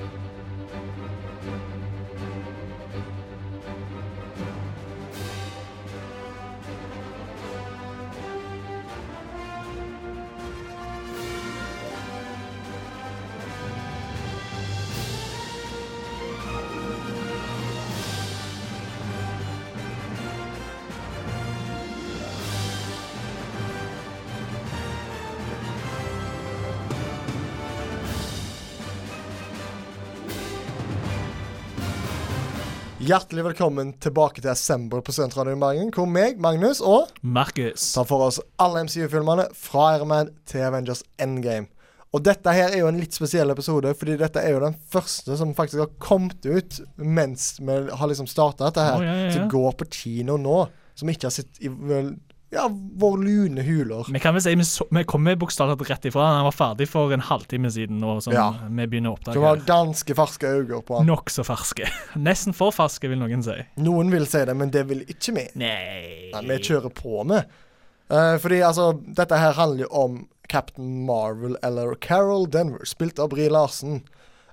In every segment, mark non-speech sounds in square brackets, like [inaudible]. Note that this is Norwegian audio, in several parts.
Thank you. Hjertelig velkommen tilbake til Assemble på Studentradioen Bergen, hvor meg, Magnus og Markus. tar for oss alle MCU-filmene fra Iron Man til Avengers Endgame. Og dette her er jo en litt spesiell episode, fordi dette er jo den første som faktisk har kommet ut mens vi har liksom starta dette her. Oh, ja, ja, ja. Som går på kino nå. Som ikke har sett i vel, ja, vår lune huler. Vi kan vel si vi, så, vi kommer bokstavelig rett ifra. Han var ferdig for en halvtime siden. Og sånn, Ja. Vi begynner Som har var ganske ferske øyne på han. Nokså ferske. [laughs] Nesten for ferske, vil noen si. Noen vil si det, men det vil ikke vi. Nei. Nei, vi kjører på med. Uh, fordi altså, dette her handler jo om Captain Marvel, eller Carol Denver, spilt av Brie Larsen.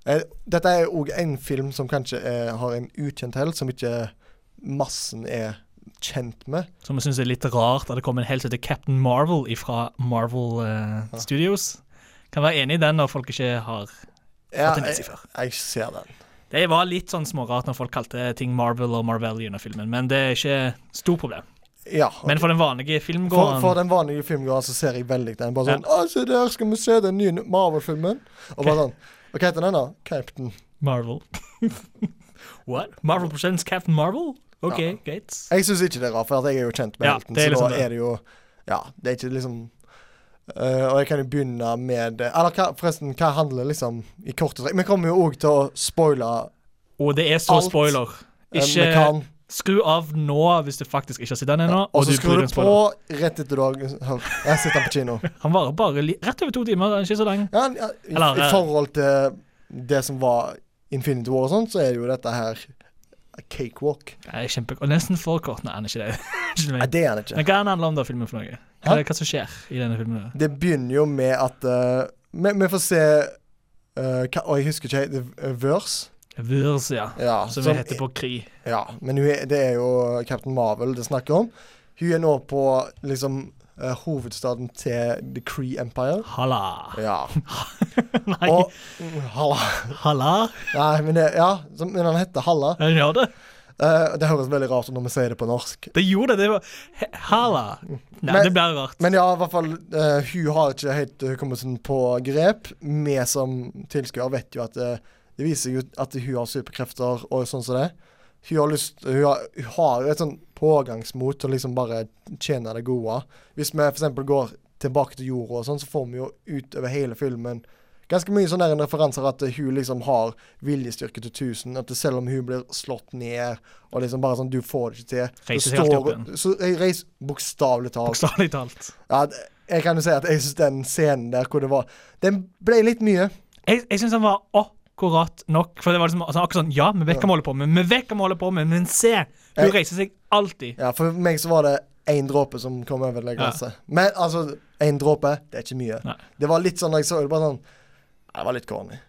Uh, dette er òg en film som kanskje er, har en ukjent helt, som ikke massen er kjent med. Som jeg syns er litt rart at det kommer en helt som heter Captain Marvel fra Marvel eh, Ja. Studios. Kan være enig i den når folk ikke har Ja, fått en med seg jeg, før. jeg ser den. Det var litt sånn smårart når folk kalte ting Marvel og Marvel under filmen, men det er ikke stort problem. Ja. okay. Men for den vanlige for, filmgåeren for den vanlige filmgåeren så ser jeg veldig den. Bare sånn Å, se der skal vi se den nye Marvel-filmen. Og bare sånn Hva heter den, da? Captain Marvel. [laughs] What? Marvel presents Captain Marvel? OK, Ja. greit. Jeg syns ikke det er rart, for at jeg er jo kjent med Ja, helten. så liksom da det. er det jo Ja, det er ikke liksom Uh, Og jeg kan jo begynne med Eller hva, forresten, hva handler liksom i korte trekk Vi kommer jo òg til å spoile Og det er så Alt, spoiler. eh, Ikke kan. skru av nå hvis du faktisk ikke har sett den ennå. Og og så skrur du på rett etter du har. Jeg sitter på kino. [laughs] Han varer bare li rett over to timer. Den er ikke så lang. Ja, ja, i, Eller, I eh, forhold til det som var Infinity War og sånn, så er jo dette her cakewalk. Det er kjempe... Og nesten for kort. Nei, han er ikke det. [laughs] Nei, det er han ikke. Men hva handler om da, filmen for noe? Hva, er det- hva som skjer i denne filmen? Da? Det begynner jo med at eh, vi, vi får se uh, hva, Og jeg husker ikke The Verse. Verse, ja. Ja, Som som vi heter på Kri. Ja, men er, det er jo Captain Marvel det snakker om. Hun er nå på liksom hovedstaden til The Cree Empire. Halla. Ja. [laughs] Nei, Og Halla. halla? Nei, men det, ja, men han heter Halla. Han gjør det. Uh, det høres veldig rart ut når vi sier det på norsk. Det gjorde det. Det var Hala. Nei, Men- det blir rart. Men ja, i hvert fall uh, Hun har ikke helt kommet sånn på grep. Vi som tilskuere vet jo at uh, det viser jo at hun har superkrefter og sånn som det. Hun har lyst Hun har, hun har et sånn pågangsmot og liksom bare tjene det gode. Hvis vi f.eks. går tilbake til jorda og sånn, så får vi jo utover hele filmen ganske mye sånne referanser at hun liksom har viljestyrke til 1000. At selv om hun blir slått ned og liksom bare sånn Du får det ikke til. Reiser helt opp igjen. Så jeg reiser bokstavelig talt. Bokstavelig talt. Ja, jeg kan jo si at jeg syns den scenen der hvor det var Den ble litt mye. Jeg, jeg syns den var akkurat nok. For det var liksom altså, akkurat sånn Ja, vi vet hva vi holder på med, vi vet hva vi holder på med, men se! Hun reiser seg alltid. Ja, For meg så var det én dråpe som kom over det glasset. Men altså, én dråpe, det er ikke mye. Nei. Det var litt sånn da jeg så det, bare sånn Det var litt corny.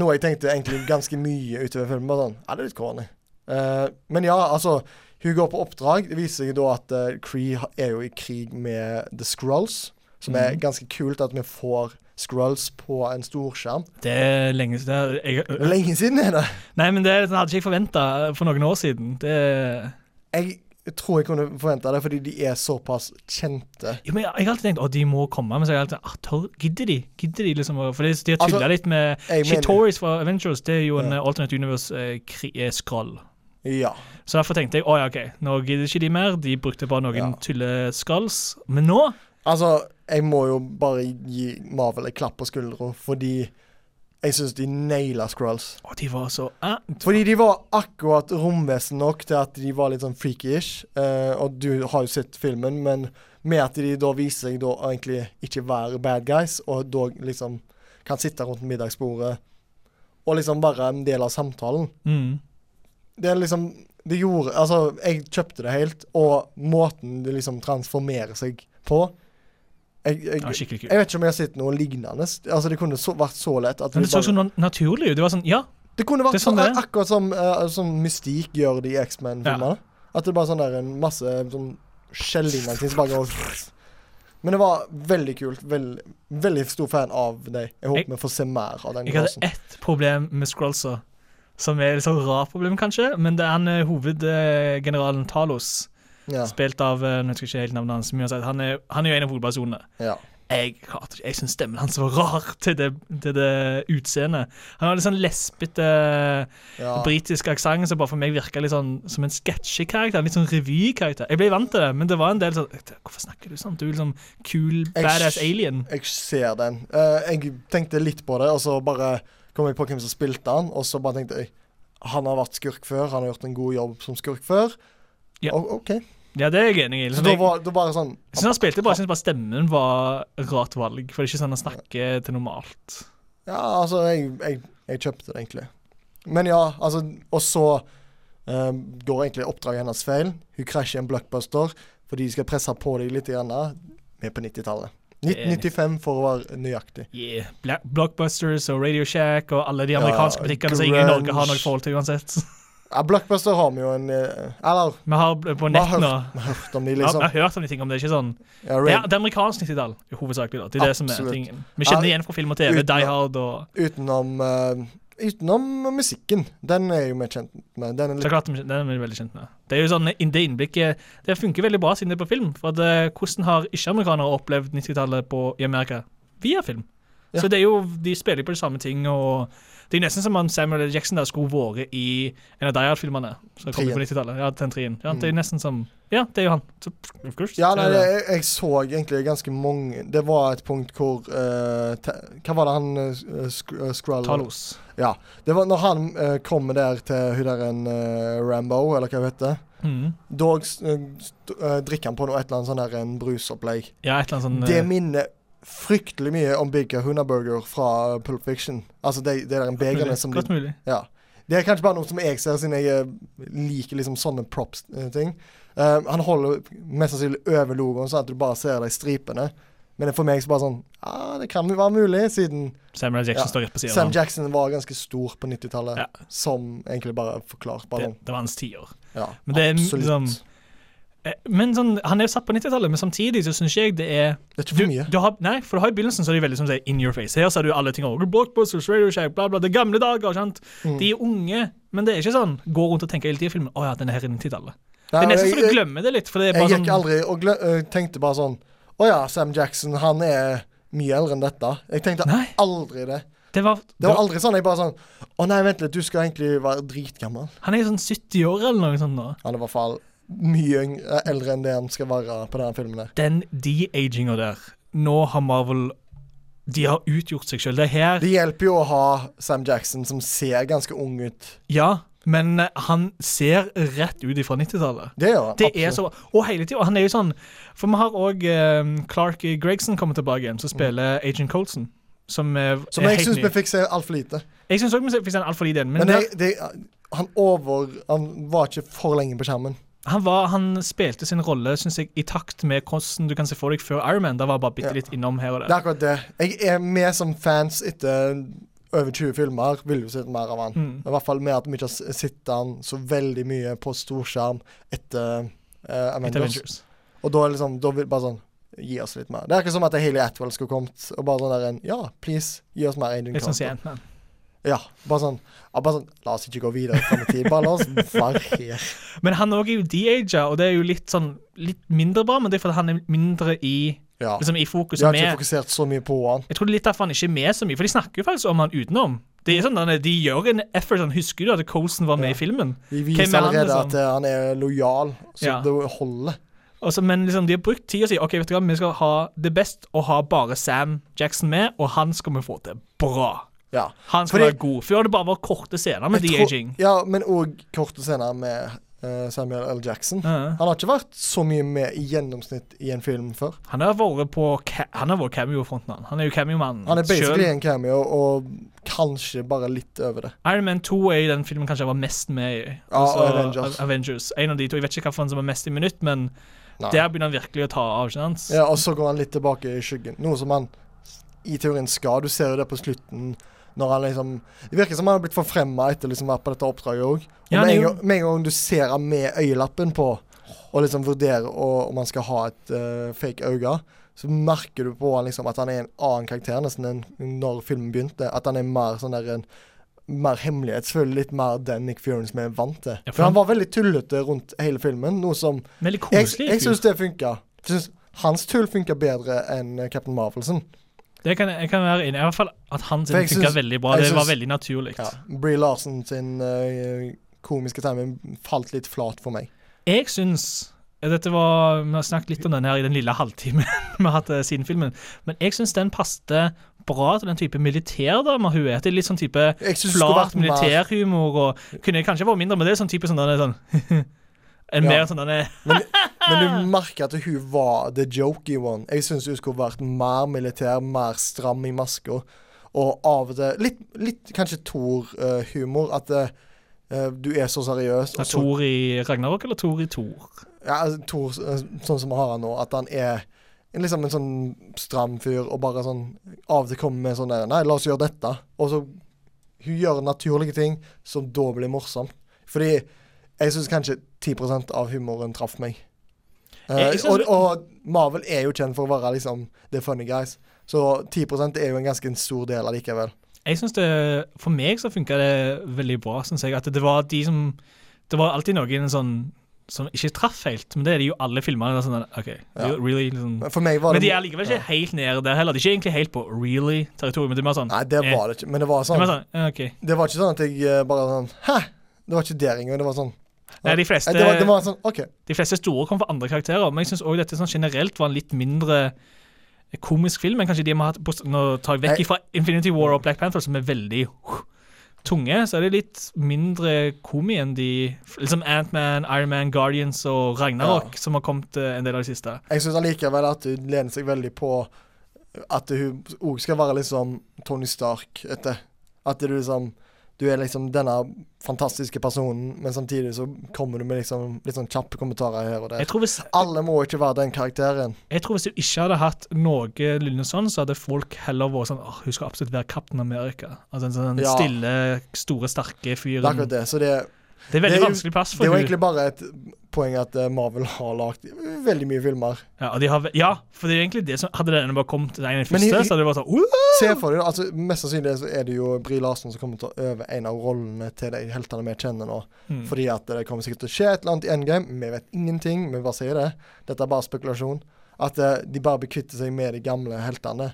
Noe jeg tenkte egentlig ganske mye utover filmen. Bare sånn Ja, det er litt corny. Uh, men ja, altså Hun går på oppdrag. Det viser seg da at uh, Cree er jo i krig med The Scrolls. Som er Mhm. ganske kult at vi får Scrolls på en storskjerm. Det er lenge siden jeg, er lenge siden er det. Nei, men det hadde ikke jeg forventa for noen år siden. Det Jeg tror jeg kunne forventa det, fordi de er såpass kjente. jo, men jeg, jeg har alltid tenkt at de må komme, men så har jeg alltid ah, Gidder de? Gidder de liksom For de, de har tulla Altså, litt med Jeg Shitoris fra Avengers. Det er jo en Ja. eh, alternate universe eh, eh. Ja. Så derfor tenkte jeg å ja, OK, nå gidder ikke de mer. De brukte bare noen Ja. tulleskalls. Men nå Altså, jeg må jo bare gi Marvel en klapp på skuldra, fordi jeg syns de naila Scrolls. Og de var så uh, Fordi de var akkurat romvesen nok til at de var litt sånn freaky-ish. Uh, og du har jo sett filmen, men med at de da viser seg da egentlig ikke være bad guys, og da liksom kan sitte rundt middagsbordet og liksom være en del av samtalen. mm. det er liksom Det gjorde Altså, jeg kjøpte det helt, og måten det liksom transformerer seg på Jeg, jeg, ja, jeg vet ikke om jeg har sett noe lignende. Altså, det kunne så, vært så lett at Men det så bare- så na- naturlig ut. Det var sånn Ja, Det kunne vært Det sånn sånn, akkurat som, uh, som Mystikk gjør det i X-Men-filmene. At det bare sånn der en masse sånn skjellignende ting som bare går Men det var veldig kult. Veldig, veldig stor fan av deg. Jeg håper vi får se mer av den Jeg hadde ett problem med Scrollser, som er et sånn rart problem, kanskje. Men det er han eh, hovedgeneralen Talos, Ja, spilt av eh, Nå husker jeg ikke helt navnet hans. men uansett, Han er, han er jo en av hovedpersonene. ja. Jeg hater ikke Jeg syns stemmen hans var rar [laughs] til det, til det utseendet. Han har litt sånn lespete ja. britisk aksent som bare for meg virka litt sånn som en sketsjekarakter. Litt sånn revykarakter. Jeg ble vant til det, men det var en del sånn Hvorfor snakker du sånn? Du er liksom cool, badass jeg, alien. Jeg ser den. Uh, jeg tenkte litt på det, og så bare kom jeg på hvem som spilte han, og så bare tenkte jeg Han har vært skurk før, han har gjort en god jobb som skurk før. Ja. O- OK. Ja, det er jeg enig i. Så Liksom, da var det bare sånn jeg synes han spilte bra, jeg synes bare stemmen var rart valg. For det er ikke sånn han snakker til normalt. Ja, altså, jeg, jeg, jeg kjøpte det egentlig. Men ja, altså Og så eh, går egentlig oppdraget hennes feil. Hun krasjer en blockbuster fordi de skal presse på deg litt. Grann. Vi er på 90-tallet. Det er 1995 for å være nøyaktig. Yeah. Blockbusters og Radio Shack og alle de Ja, amerikanske butikkene som ingen i Norge har noe forhold til uansett. [laughs] Ja, blockbuster har vi jo en eh, Eller, Vi har på nett nå vi har hørt om de, Ja, liksom. Jeg har hørt om de ting om det. er ikke sånn Ja, Det er, det er amerikansk 90-tall, hovedsakelig. da. Det er det som er tingen. Vi kjenner Ja, igjen fra film og TV. Die Hard og utenom uh, Utenom musikken. Den er jo vi kjent med. Den er Så klart, Den er vi veldig kjent med. Det er jo sånn, Det innblikket Det funker veldig bra siden det er på film. For at, eh, Hvordan har ikke-amerikanere opplevd 90-tallet i Amerika? Via film. Ja. Så det er jo, De spiller jo på de samme ting. og Det er nesten som om Samuel L. Jackson der skulle vært i en av Die Hard-filmene. som kom på 90-tallet. Ja, den trien. Ja, det er Mm. nesten som Ja, det er jo han. Så, of course. Ja, nei, jeg, jeg så egentlig ganske mange Det var et punkt hvor uh, te, Hva var det han uh, sk uh, Skrull Talos. Ja. Det var når han uh, kommer der til hun der en Rambo, eller hva hun heter. Mm. Da drikker han på noe et eller annet sånn der en brusopplegg. Ja, et eller annet sånn Det minner fryktelig mye om Big Kahuna Burger fra Pulp Fiction. Altså de, de der begerne som Godt mulig. Ja. Det er kanskje bare noe som jeg ser, siden jeg eh, liker liksom sånne props-ting. han holder mest sannsynlig over logoen, sånn at du bare ser de stripene. Men for meg så bare sånn Ja, det kan jo være mulig, siden Samuel Jackson Ja. står rett på siden Sam. Jackson var ganske stor på 90-tallet. Ja. Som egentlig bare forklart. Bare Det, sånn. det var hans tiår. Ja, Men det er absolutt. liksom- Eh, Men sånn, Han er jo satt på 90-tallet, men samtidig så syns jeg det er Det er ikke for mye. du har, Nei, for du har i begynnelsen så er de veldig som sier in your face. Her ser du alle ting over. Blockbusters, Radio Shack, bla, bla. Det er gamle dager. sant? Mm. De er unge, men det er ikke sånn gå rundt og tenke hele tiden i filmen å ja, den er her i 90-tallet. Det er nesten så du glemmer det litt. For det er Jeg gikk sånn aldri og øh, tenkte bare sånn Å ja, Sam Jackson, han er mye eldre enn dette. Jeg tenkte Nei. aldri det. Det var, Det var aldri sånn. Jeg bare sånn Å nei, vent litt, du skal egentlig være dritgammel. Han er sånn 70 år eller noe sånt nå. Han er i hvert fall mye eh, eldre enn det han skal være på denne filmen. der. Den de-aginga der Nå har Marvel De har utgjort seg sjøl. Det er her Det hjelper jo å ha Sam Jackson, som ser ganske ung ut. Ja, men eh, han ser rett ut ifra 90-tallet. Det gjør han. Det er så Og hele tida. Han er jo sånn For vi har òg Clark Gregson kommet tilbake igjen, som spiller Agent Colson. Som, er, Som jeg syns vi fikk se altfor lite. Jeg syns òg vi fikk se altfor lite. Men, Men det, det, han over Han var ikke for lenge på skjermen. Han, var, han spilte sin rolle synes jeg, i takt med hvordan du kan se for deg før Iron Man. Da var jeg bare bitte litt innom her og der. Det er akkurat det. Jeg er med som fans etter over 20 filmer, vil jo se mer av han. Mm. I hvert fall med at vi ikke har sett han så veldig mye på storskjerm etter uh, Avengers. Avengers. Og da er liksom Da vil bare sånn Gi oss litt mer. Det er ikke som at Haley Atwell skulle kommet og bare sånn der en Ja, please, gi oss mer Agent sånn Carter. Ja, bare sånn, ja, bare sånn La oss ikke gå videre fram i tid. Bare la oss være her. [laughs] Men han òg er jo de-aga, og det er jo litt sånn Litt mindre bra, men det er fordi han er mindre i, Ja. liksom, i fokus. Jeg har ikke fokusert så mye på han. Jeg tror det er litt derfor han ikke er med så mye, for de snakker jo faktisk om han utenom. Det er sånn, De gjør en effort. sånn, Husker du at Colson var med Ja. i filmen? De viser er han, allerede liksom? at han er lojal, så Ja. det holder. Også, men liksom, de har brukt tid og si ok, vet du hva, vi skal ha det best å ha bare Sam Jackson med, og han skal vi få til bra. Ja. Han skal Fordi- være god. Før det bare vært korte scener med de-aging. Ja, men òg korte scener med uh, Samuel L. Jackson. Ja. Han har ikke vært så mye med i gjennomsnitt i en film før. Han har vært på Han har vært cameo-fronten, han. Han er jo cameo-mannen Han er basically selv. en cameo, og kanskje bare litt over det. Iron Man 2 er i den filmen kanskje jeg var mest med i. Ja, og Avengers. Avengers. En av de to. Jeg vet ikke hvilken som er mest i minutt, men Nei. der begynner han virkelig å ta av. ikke sant? Ja, og så går han litt tilbake i skyggen. Noe som han i teorien skal. Du ser jo det på slutten, Når han liksom Det virker som han har blitt forfremma etter liksom å være på dette oppdraget òg. Og Ja, med, en gang, med en gang du ser han med øyelappen på, og liksom vurderer om han skal ha et uh, fake øye, så merker du på han liksom at han er en annen karakter nesten enn når filmen begynte. At han er mer sånn der en mer hemmelighetsfull, litt mer den Nick Fury som vi er vant til. Ja, for for han var veldig tullete rundt hele filmen, noe som Jeg, jeg syns det funka. Synes Hans tull funka bedre enn Captain Marvelsen. Det kan, jeg kan være enig i. Hvert fall at han sin funka veldig bra. Det Det var veldig naturlig. Ja. Brie Larsen sin uh, komiske timing falt litt flat for meg. Jeg syns dette var, Vi har snakket litt om den her i den lille halvtimen [laughs] vi har hatt eh, siden filmen. Men jeg syns den passte bra til den type militærdame hun er. Det er litt sånn type synes flat militærhumor. og Kunne kanskje vært mindre, men det er sånn type sånn denne, sånn [laughs] En mer sånn denne [laughs] Men du merker at hun var the jokey one. Jeg syns hun skulle vært mer militær, mer stram i maska. Og av og til Litt, litt kanskje Thor-humor. at eh, eh, du er så seriøs. Er Thor i Ragnarok eller Thor i Thor? Ja, altså, Thor, eh, sånn som vi har han nå, at han er liksom en sånn stram fyr og bare sånn Av og til kommer med sånn der Nei, la oss gjøre dette. Og så Hun gjør naturlige ting som da blir morsomt. Fordi jeg syns kanskje 10% av humoren traff meg. Eh, synes- og, og Marvel er jo kjent for å være liksom the funny guys. Så 10% er jo en ganske stor del allikevel. Jeg synes det, For meg så funka det veldig bra. syns jeg, at Det var de som Det var alltid noen sånn som ikke traff helt, men det er det jo alle filmene. Sånn, okay, Ja. really, liksom. Men de er likevel ikke helt nede der heller. De er ikke egentlig helt på really-territorium. Men det er mer sånn Nei, det eh, var det ikke. Men det var det var, sånn mer sånn, ja, OK. Det var ikke sånn at jeg eh, bare sånn Hæ? Det var ikke der engang. Det var sånn Nei, de fleste, Det var, det var sånn okay. de fleste store kom fra andre karakterer, men jeg syns dette sånn generelt var en litt mindre komisk film enn kanskje de vi har hatt Nå tar jeg vekk fra Infinity War og Black Panther, som er veldig uh, tunge, så er det litt mindre komi enn de liksom Ant-Man, Iron Man, Guardians og Ragnarok, Ja. som har kommet eh, en del av de siste. Jeg syns allikevel at hun lener seg veldig på at hun òg skal være liksom Tony Stark. Etter. At du liksom Du er liksom denne fantastiske personen, men samtidig så kommer du med liksom litt sånn kjappe kommentarer her og der. Hvis, Alle må ikke være den karakteren. jeg tror hvis du ikke hadde hatt noe lignende sånn, så hadde folk heller vært sånn åh, hun skal absolutt være Captain America. Altså en sånn Ja. stille, store, sterke Det er fyren. akkurat det. Så det, Det er veldig Det er vanskelig plass det er jo egentlig bare et poeng at eh, Marvel har lagd veldig mye filmer. Ja, har, ja, for det er egentlig det som Hadde denne bare kommet den ene første, jeg, så hadde det bare sånn uh! Se for deg, altså Mest sannsynlig så er det jo Bry Larsen som kommer til å øve en av rollene til de heltene vi kjenner nå. Mm. Fordi at det kommer sikkert til å skje et eller annet i endgame. Vi vet ingenting, vi bare sier det. Dette er bare spekulasjon. At eh, de bare bekvitter seg med de gamle heltene.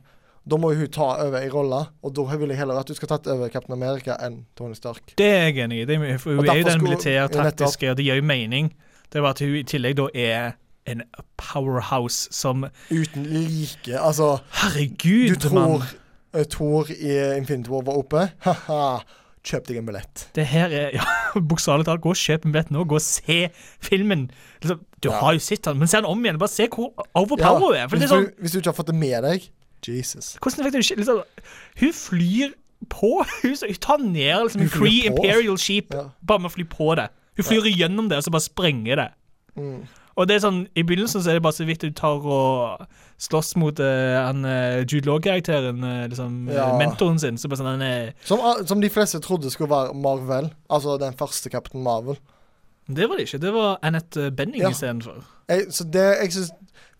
Da må jo hun ta over i rolla, og da vil jeg heller at du skal tatt over Captain America enn Tony Stark. Det er jeg enig i. Det for hun er jo den ja, militærtaktiske, og det gir jo mening. Det var at hun i tillegg da er en powerhouse som Uten like. Altså, Herregud, du tror uh, Thor i Infinity War var oppe? Ha-ha. Kjøp deg en billett. Det her er [laughs] ja, Bokstavelig talt, gå og kjøp en billett nå. Gå og se filmen. Liksom, du Ja. har jo sett den, men se den om igjen. Bare se hvor overpower hun er. Hvis, er sånn, du, hvis du ikke har fått det med deg Jesus. hvordan fikk du liksom, Hun flyr på. [laughs] Hun, hun tar ned liksom, en flyr på. Imperial Sheep Ja. bare med å fly på det. Hun flyr gjennom det, og så bare sprenger det. Mm. Og det er sånn, I begynnelsen så er det bare så vidt du tar og slåss mot han eh, Jude Law-karakteren, eh, liksom, Ja. mentoren sin. Så sånn, han Som, som de fleste trodde skulle være Marvel. Altså den første Captain Marvel. det var det ikke. Det var Annette Benning Ja. istedenfor. Så det jeg synes,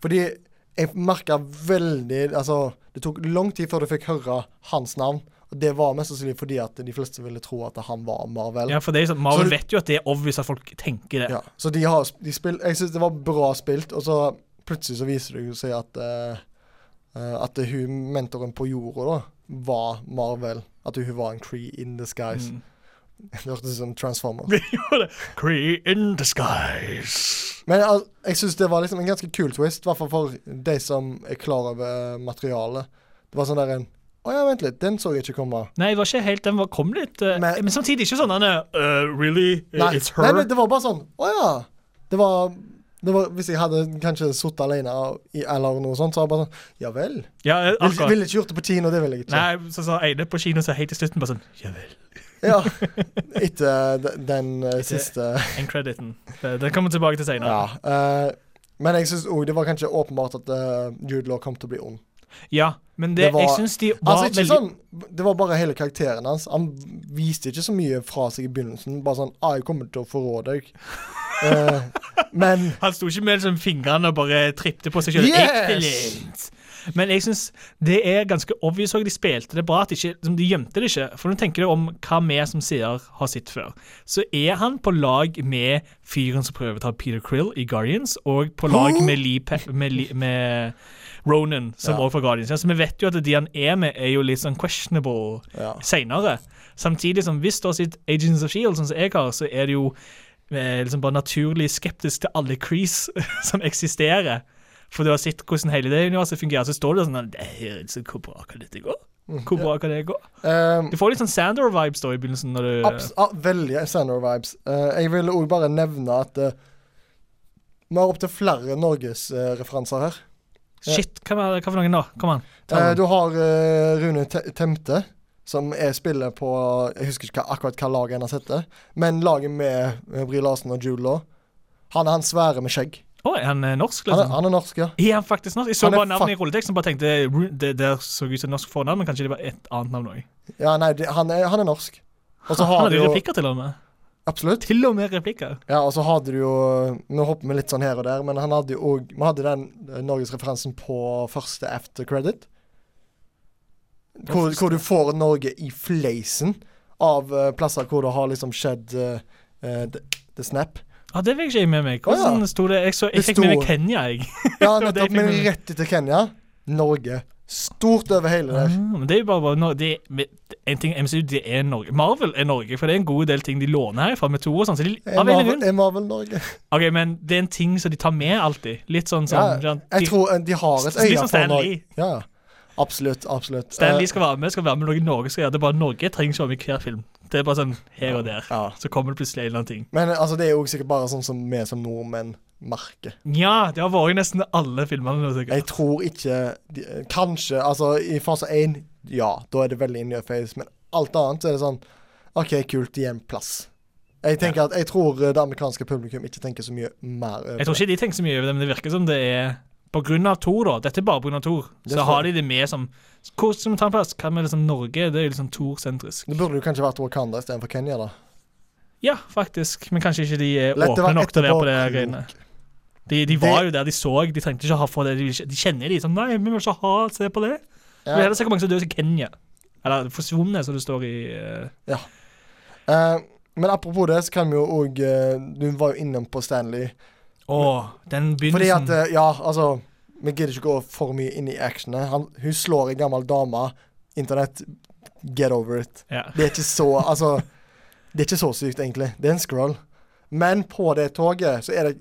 Fordi jeg merka veldig Altså, det tok lang tid før du fikk høre hans navn. Og det var mest sannsynlig fordi at de fleste ville tro at han var Marvel. Ja, for det er sånn, Marvel Så- vet jo at det er obvious at folk tenker det. Ja, så de har de spill, Jeg syns det var bra spilt, og så plutselig så viser det seg at eh, At hun mentoren på jorda da var Marvel. At hun var en Cree in disguise. Mm. [laughs] Det hørtes ut som Transformers. Vi gjorde det. Cree in disguise. Men al- jeg syns det var liksom en ganske kul twist, i hvert fall for de som er klar over materialet. Det var sånn der en Å ja, vent litt, den så jeg ikke komme. Nei, det var ikke helt, den var, kom litt eh, Men- men, samtidig ikke sånn han er uh, Really? Uh, Nei, It's her? nei, det var bare sånn Å ja. Det var, det var Hvis jeg hadde kanskje sittet alene i, eller noe sånt, så hadde jeg bare sånn Ja vel. ja, eh, Ville akkurat. vil ikke gjort det på kino, det ville jeg ikke. Nei, så sa Eide på kino så helt til slutten bare sånn Ja vel. Ja. Etter den uh, siste En crediten. Det- Den kommer tilbake til senere. Ja. Uh, men jeg syns òg det var kanskje åpenbart at uh, Jude Law kom til å bli ond. Ja, men det, Det var- jeg syns de var Altså veldig sånn Det var bare hele karakteren hans. Han viste ikke så mye fra seg i begynnelsen. Bare sånn ah, 'Jeg kommer til å forråde deg'. uh, [laughs] men Han sto ikke med liksom, fingrene og bare tripte på seg sjøl. Yes! Excellent! Men jeg syns det er ganske obvious òg. De spilte det bra. At de, ikke, liksom, de gjemte det ikke. For når du tenker deg om hva vi som seer har sett før, så er han på lag med fyren som prøver å ta Peter Krill i Guardians, og på lag med, Lee med, Lee- med Ronan, som Ja. også fra Guardians. Ja, Så vi vet jo at de han er med, er jo litt sånn questionable ja. senere. Samtidig som hvis du har sett Agents of Shield, sånn som jeg har, så er det jo eh, liksom bare naturlig skeptisk til alle crease [laughs] som eksisterer. For du har sett hvordan hele det universet fungerer, så står du sånn det er så Hvor bra kan dette gå? Hvor bra kan det gå? Eh, Du får litt sånn Sandor-vibes da i begynnelsen. når du... abs ah, veldig Sandor-vibes. Uh, jeg vil òg bare nevne at uh, vi har opptil flere norgesreferanser her. Shit, hva, er- hva for noen da? Kom an. Eh, du har eh, Rune Te- Temte, som er spiller på Jeg husker ikke akkurat hva laget hennes heter, men laget med uh, Brie Larsen og Jude Law. Han er han svære med skjegg. Å, er han norsk? norsk, Han er, liksom? han er norsk, ja. Er han faktisk norsk? Jeg så bare navnet i rulleteksten og bare tenkte det der så ut som norsk fornavn, men kanskje det var et annet navn òg. Ja, nei, det, han, er, han er norsk. Han har hadde jo replikker til og med. Absolutt. Til og med replikker. Ja, og så hadde du jo Nå hopper vi litt sånn her og der, men han hadde jo òg Vi hadde den eh, norgesreferansen på første after credit. Hvor, hvor du får Norge i fleisen av uh, plasser hvor det har liksom skjedd uh, uh, the, the snap. Ja, Det fikk ikke jeg med meg. Å, ja. Sto det? Jeg, så, jeg Det fikk med meg Kenya, jeg. [laughs] Ja, nettopp, [laughs] men rett etter Kenya Norge. Stort over hele Ah, der. men det er jo bare, bare no, det, En ting MCU, det er Norge. Marvel er Norge, for det er en god del ting de låner herfra med to og sånn. Så de, Er Marvel, er Marvel Norge? Ok, men det er en ting som de tar med alltid. Litt sånn Ja, sånn sånn, jeg de, tror eh, de har et øye for Norge. Ja, absolutt. Absolutt. Stan Eh, skal være med, skal være med noe Norge skal gjøre. Det er bare Norge trenger ikke være med i hver film. Det er bare sånn her og der. ja. Så kommer det plutselig en eller annen ting. Men eh, altså, det er jo sikkert bare sånn som vi som nordmenn merker. Ja, det har vært i nesten alle filmene. nå, sikkert. Jeg tror ikke de, Kanskje, altså i fase én, ja, da er det veldig in your face. Men alt annet så er det sånn OK, kult, gi en plass. Jeg tenker at, jeg tror eh, det amerikanske publikum ikke tenker så mye mer over det. Jeg tror ikke de tenker så mye over det, men det virker som det er på grunn av Thor, da. Dette er bare på grunn av Thor. Så har de det med som Hvor skal vi ta en plass? Hva med liksom Norge? Det er liksom Thor-sentrisk. Det burde jo kanskje vært Wakanda istedenfor Kenya, da. Ja, faktisk. Men kanskje ikke de er Lett åpne nok til å være på det greiene. De, de var Det- jo der de så, de trengte ikke ha for det. De, de kjenner de sånn Nei, vi vil ikke ha Se på det. Vi vil heller se hvor mange som dør i Kenya. Eller forsvunnet, som det står i uh... Ja. Uh, men apropos det, så kan vi jo òg Du var jo innom på Stanley. Å, den Fordi at eh, Ja, altså Vi gidder ikke gå for mye inn i actionet. Han, hun slår en gammel dame. Internett, get over it. ja. Det er ikke så Altså, det er ikke så sykt, egentlig. Det er en scroll. Men på det toget så er det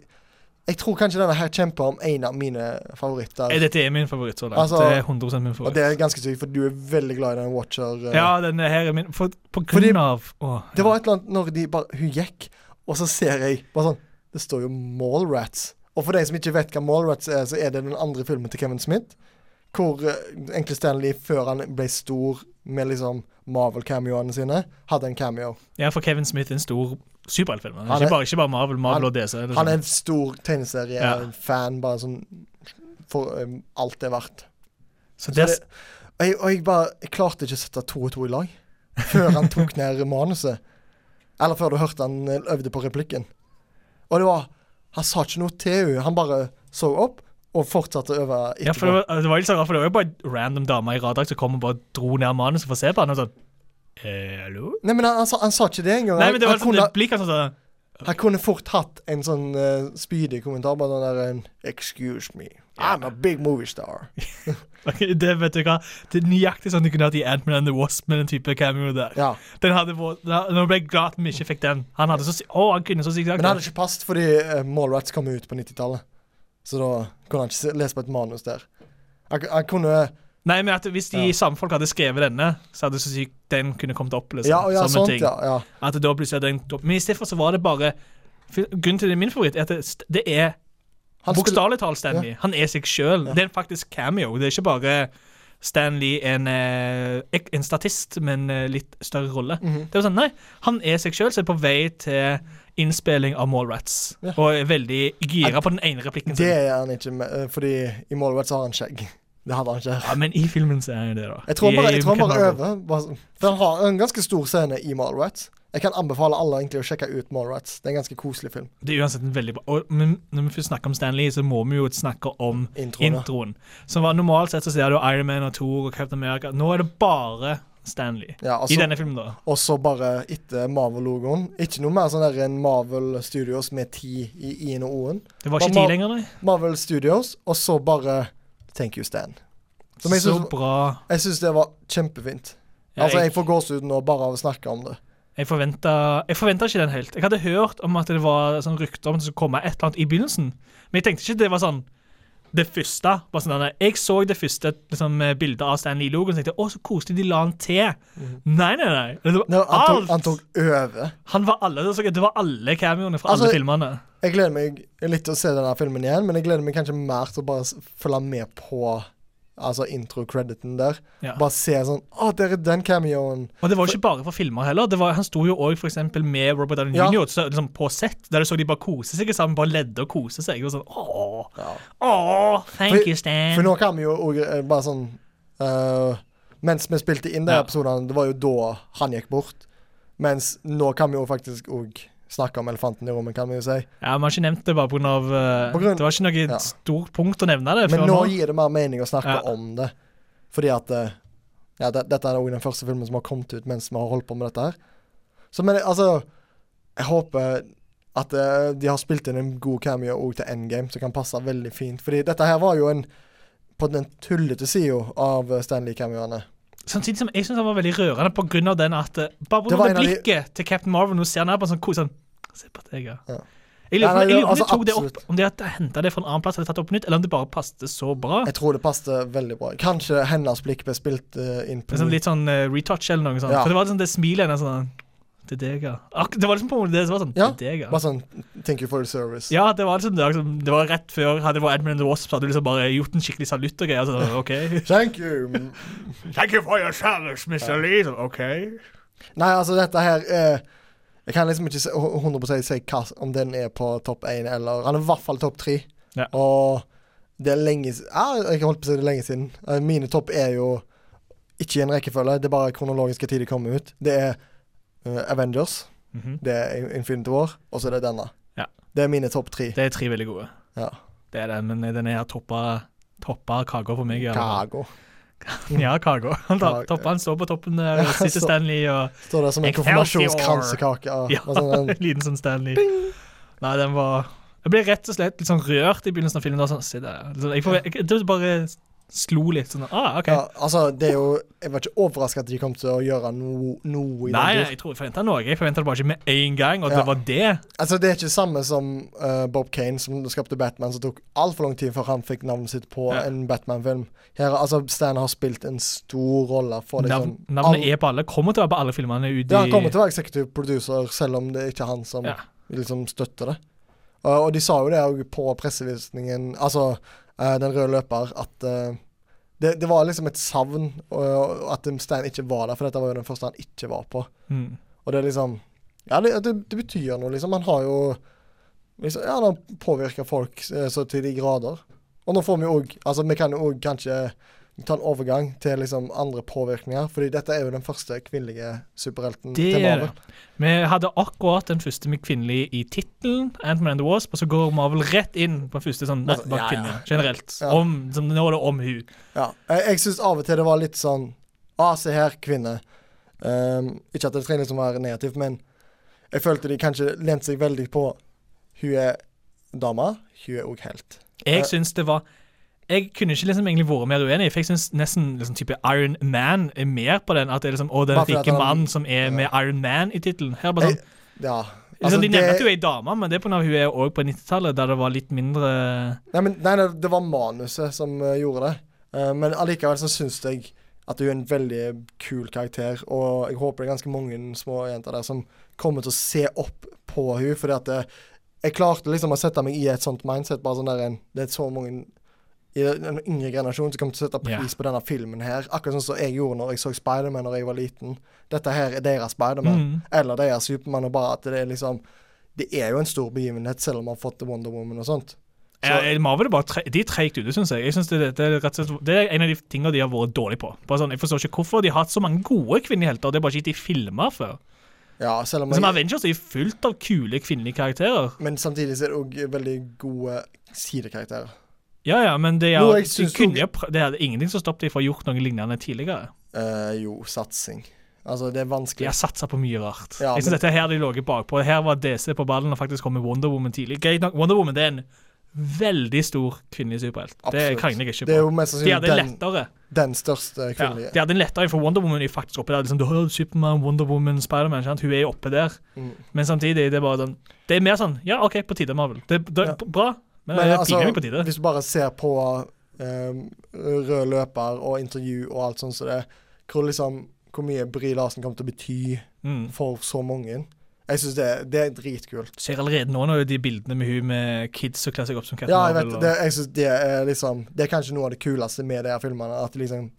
Jeg tror kanskje denne her kjemper om en av mine favoritter. Eh, Dette er min favoritt så langt. Altså- det er 100 min Og det er ganske sykt, for du er veldig glad i den Watcher. eh. Ja, den her er min for, På Fordi- grunn av å, Det var et eller annet når de bare Hun gikk, og så ser jeg bare sånn Det står jo Mallrats. Og for de som ikke vet hva Mallrats er, så er det den andre filmen til Kevin Smith. Hvor uh, egentlig Stanley, før han ble stor med liksom Marvel-cameoene sine, hadde en cameo. Ja, for Kevin Smith er en stor superheltfilm. Er Ikke er- bare, ikke bare Marvel, Marvel han- og DC. Han er sånn. en stor tegneserie-fan, bare sånn for um, alt det er verdt. Så Så det, det, og, jeg, og jeg bare Jeg klarte ikke å sette to og to i lag før han tok ned manuset. Eller før du hørte han eh, øvde på replikken. Og det var Han sa ikke noe til henne. Han bare så opp og fortsatte å øve ja, for det, etterpå. var, det var litt sånn, for det var jo bare random dame i raddrakt som kom og bare dro ned manuset for å se på han. Og sånn eh, Hallo? Nei, men han, han, sa, han sa ikke det engang. Nei, men det var han, sånn kunne, blikk han sånn han kunne fort hatt en sånn uh, spydig kommentar. Bare den der en, Excuse me, I'm a big movie star. [laughs] okay, Det vet du hva Det er nøyaktig sånn de kunne hatt i Ant-Man and the Wasp med den type cameo der. Ja. Den hadde Nå ble jeg glad at vi ikke fikk den. Han hadde så Å, han kunne så sykt sagt Men det hadde ikke passet fordi uh, Mallrats kom ut på 90-tallet. Så da kunne han ikke lese på et manus der. Han, han kunne Nei, men at hvis de Ja. samme folk hadde skrevet denne, så hadde så sykt den kunne kommet opp. liksom Ja, ja som en sånt, ting. ja. ja. At da plutselig hadde den Men i stedet for så var det bare Grunnen til det er min favoritt, er at det, det er Han talt Stan Lee. Ja. Han er seg sjøl. Det er faktisk cameo. Det er ikke bare Stanley en, eh, en statist med en eh, litt større rolle. Mhm. Det var sånn, Nei, han er seg sjøl, så er på vei til innspilling av Mallrats. Ja. Og er veldig gira på den ene replikken Det sin. er han ikke, med, eh, fordi i Mallrats har han skjegg. Det hadde han ikke. Ja, Men i filmen så er han jo det, da. Jeg tror han bare, jeg tror han bare øver. Sånn- for han har en ganske stor scene i Mallrats. Jeg kan anbefale alle egentlig å sjekke ut Mallrats. Det er en ganske koselig film. Det er uansett en veldig bra og, Men når vi først snakker om Stanley, så må vi jo snakke om Introen. introen. Som var Normalt sett så ser du Iron Man og Thor og Captain America. Nå er det bare Stanley. Ja, også, I denne filmen, da. Og så bare etter Marvel-logoen. Ikke noe mer sånn der en Marvel Studios med ti i i-en og o-en. Det var ikke ti lenger, nei. Marvel Studios, og så bare Thank you, Stan. Som jeg Så syns, bra. jeg syns det var kjempefint. Ja, Altså, jeg får gåsehud nå bare av å snakke om det. Jeg forventa Jeg ikke den helt. Jeg hadde hørt om at det var sånn rykter om at det skulle komme et eller annet i begynnelsen, men jeg tenkte ikke det var sånn det første. Bare sånn, denne- jeg så det første liksom, bildet av Stan Lee-logoen og tenkte å, så koselig de la han til. Nei, nei, nei. Det var Nå, han, tok, han tok over. Han var alle, det var alle cameoene fra Altså, alle filmene. Jeg gleder meg litt til å se denne filmen igjen, men jeg gleder meg kanskje mer til å bare følge med på Altså intro-crediten der. Ja. Bare se sånn Å, der er den cameoen. Og det var jo ikke bare for filmer heller. Det var, han sto jo òg f.eks. med Robert Downey Ja. Jr. Så, liksom, på sett, der du så de bare kose seg sammen, bare ledde og kose seg. Og sånn, åh, Ja. åh, thank For- you, Stan. For nå kan vi jo òg eh, bare sånn uh, Mens vi spilte inn de Ja. episodene, det var jo da han gikk bort. Mens nå kan vi jo faktisk òg snakke om elefanten i rommet, kan vi jo si. Ja, Vi har ikke nevnt det bare pga. Uh, grunn- det var ikke noe Ja. stort punkt å nevne det. Men nå nå. gir det mer mening å snakke Ja. om det. Fordi at eh, Ja, det, dette er òg den første filmen som har kommet ut mens vi har holdt på med dette her. Så men altså Jeg håper at uh, de har spilt inn en god cameo òg til Endgame, som kan passe veldig fint. Fordi dette her var jo en på den tullete sida av eh, Stanley-cameoene. Samtidig som jeg syns han var veldig rørende av den at eh, Bare en av de- blikket til Captain Marvel når du ser ned på en sånn kos sånn Se på deg, ja. Ja. Jeg lurer på om altså, de tok det opp, om de hadde henta det fra en annen plass eller tatt det opp nytt, eller om det bare passet så bra. Jeg tror det passet veldig bra. Kanskje hennes blikk ble spilt uh, inn på sånn, litt sånn uh, retouch eller noe sånt. Ja. For det var sånn det smilet hennes sånn Det er deg, ja. Ak det var liksom på en måte det som var sånn Ja, Det er deg, ja. Bare sånn Thank you for the service. Ja, det var liksom det, var liksom, det var rett før Hadde det vært Edmund and the Wasp, så hadde du liksom bare gjort en skikkelig salutt og greier. altså OK. [laughs] Thank you. Thank you for your service, Mr. Lee. OK. Nei, altså dette her er Jeg kan liksom ikke si, 100 si hva, om den er på topp én eller Han er i hvert fall topp tre. Ja. Og det er lenge siden ja, Jeg holdt på å si det er lenge siden. Eh, Mine topp er jo ikke i en rekkefølge, det er bare kronologiske tid de kommer ut. Det er eh, Avengers, -hmm. det er Infinity War, og så er det denne. Ja. Det er mine topp tre. Det er tre veldig gode. Ja. Det er det, men den er toppa toppa kaka for meg. Kago. [laughs] Ja, kaka. [laughs] Han står på toppen der, Ja, sitter Stanley og Står der som en konfirmasjonskransekake. Ja. [laughs] En liten sånn Stanley. Nei, den var Jeg ble rett og slett litt sånn rørt i begynnelsen av filmen. Da, sånn, se der. Sånn, jeg, får, jeg, det bare slo litt sånn Ah, OK. ja, altså, det er jo Jeg var ikke overraska at de kom til å gjøre noe, noe i Nei, den jeg tror jeg forventa noe. Jeg forventa det bare ikke med en gang, og Ja. det var det. Altså, det er ikke det samme som uh, Bob Kane, som skapte Batman, som tok altfor lang tid før han fikk navnet sitt på Ja. en Batman-film. Her, altså, Stan har spilt en stor rolle for liksom navnet all- er på alle. Kommer til å være på alle filmene ut Ja, han kommer til å være executive producer, selv om det er ikke han som liksom støtter det. Og, og de sa jo det òg på pressevisningen, altså Den røde løper, at eh, det, det var liksom et savn, og, at Stein ikke var der, for dette var jo den første han ikke var på. Mm. Og det er liksom Ja, det, det, det betyr noe, liksom. Han har jo liksom, Ja, han har påvirka folk eh, så til de grader. Og nå får vi òg Altså, vi kan jo òg kanskje ta en overgang til liksom andre påvirkninger, fordi dette er jo den første kvinnelige superhelten Det til Marvel. det. Vi hadde akkurat den første med kvinnelig i tittelen, Ant-Man and the Wasp, og så går Marvel rett inn på den første sånn Altså, ja, kvinne, generelt. Ja. Om, som, nå er det om hun. Ja. Jeg, jeg syns av og til det var litt sånn Ah, se her, kvinne. Um, ikke at det trenger liksom å være negativt, men jeg følte de kanskje lente seg veldig på Hun er dame, hun er òg helt. Jeg syns det var Jeg kunne ikke liksom egentlig vært mer uenig, for jeg syns nesten liksom type Iron Man er mer på den. At det er liksom Å, den rike mannen som er med Iron Man i tittelen. Her bare sånn Jeg- Ja. liksom, De nevner at hun er ei dame, men det er pga. hun er òg på 90-tallet, der det var litt mindre Nei, men, nei, det var manuset som uh, gjorde det. Uh, men allikevel så syns jeg at hun er en veldig kul karakter, og jeg håper det er ganske mange små jenter der som kommer til å se opp på hun fordi at det, jeg klarte liksom å sette meg i et sånt mindset, bare sånn der en Det er så mange i den yngre generasjonen som kommer til å sette pris på denne filmen her, akkurat sånn som jeg gjorde når jeg så Spiderman da jeg var liten. Dette her er deres Spiderman, Mm. eller deres Supermann, og bare at det er liksom Det er jo en stor begivenhet, selv om man har fått Wonder Woman og sånt. Ja, Marvel er bare tre, de er treigt ute, syns jeg. jeg synes det, det, og slett, det er en av de tingene de har vært dårlige på. Sånn, jeg forstår ikke hvorfor de har hatt så mange gode kvinnelige helter. Det er bare ikke de filmer før. Ja, selv om Som jeg, Avengers er fullt av kule kvinnelige karakterer. Men samtidig så er det òg veldig gode sidekarakterer. Ja, ja, men det er, jeg de synes kunne, også- det er ingenting som stoppet dem fra å gjort noe lignende tidligere. Uh, jo, satsing. Altså, det er De vanskelig. har satsa på mye rart. Ja, jeg synes men- dette her de lå bakpå. Her var DC på ballen og faktisk kom med Wonder Woman tidlig. Greit nok, Wonder Woman det er en veldig stor kvinnelig superhelt. Det krangler jeg ikke på. Det er jo mest De hadde den, lettere. den største Ja, kvinnelige. de hadde lettere for Wonder Woman er faktisk oppe der. Liksom, du har Superman, Wonder Woman, Spiderman. Hun er jo oppe der. Mm. Men samtidig, det er bare sånn Det er mer sånn Ja, OK, på tide, Marvel. Det, det Ja. bra, men, Men er altså, på tide. hvis du bare ser på um, rød løper og intervju og alt sånt som det, hvor liksom hvor mye Bry Larsen kommer til å bety Mm. for så mange. Jeg syns det, det er dritkult. Du ser allerede nå når de bildene med hun med kids som kler seg opp som Captain Ja, jeg Marvel. og- det. Jeg synes det er liksom Det er kanskje noe av det kuleste med de her filmene. At liksom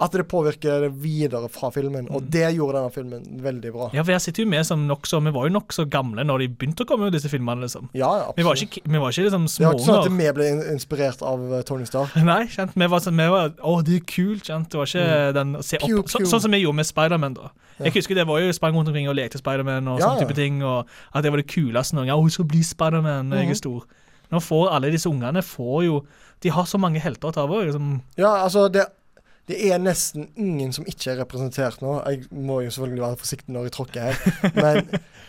At det påvirker det videre fra filmen. Og Mm. det gjorde denne filmen veldig bra. Ja, for jeg sitter jo med som nok så, Vi var jo nokså gamle når de begynte å komme ut, disse filmene. liksom. Ja, ja, Vi var absolutt. ikke, vi var ikke liksom Det var ikke sånn at vi ble inspirert av eh, Tony Stark. [laughs] Nei, kjent, vi var sånn vi var, Å, det er kult, kjent. Det var ikke den å se opp, Pew, så. Sånn som vi gjorde med Spiderman, da. Ja. Jeg husker det var jo sprang rundt omkring og lekte Spiderman og Ja, sånne type ting. Og at det var det kuleste noen gang. Å, hun skal bli Spiderman når jeg Mhm. er stor. Nå får alle disse ungene får jo De har så mange helter å ta over. Liksom. Ja, altså det, det er nesten ingen som ikke er representert nå. Jeg må jo selvfølgelig være forsiktig når jeg tråkker her. Men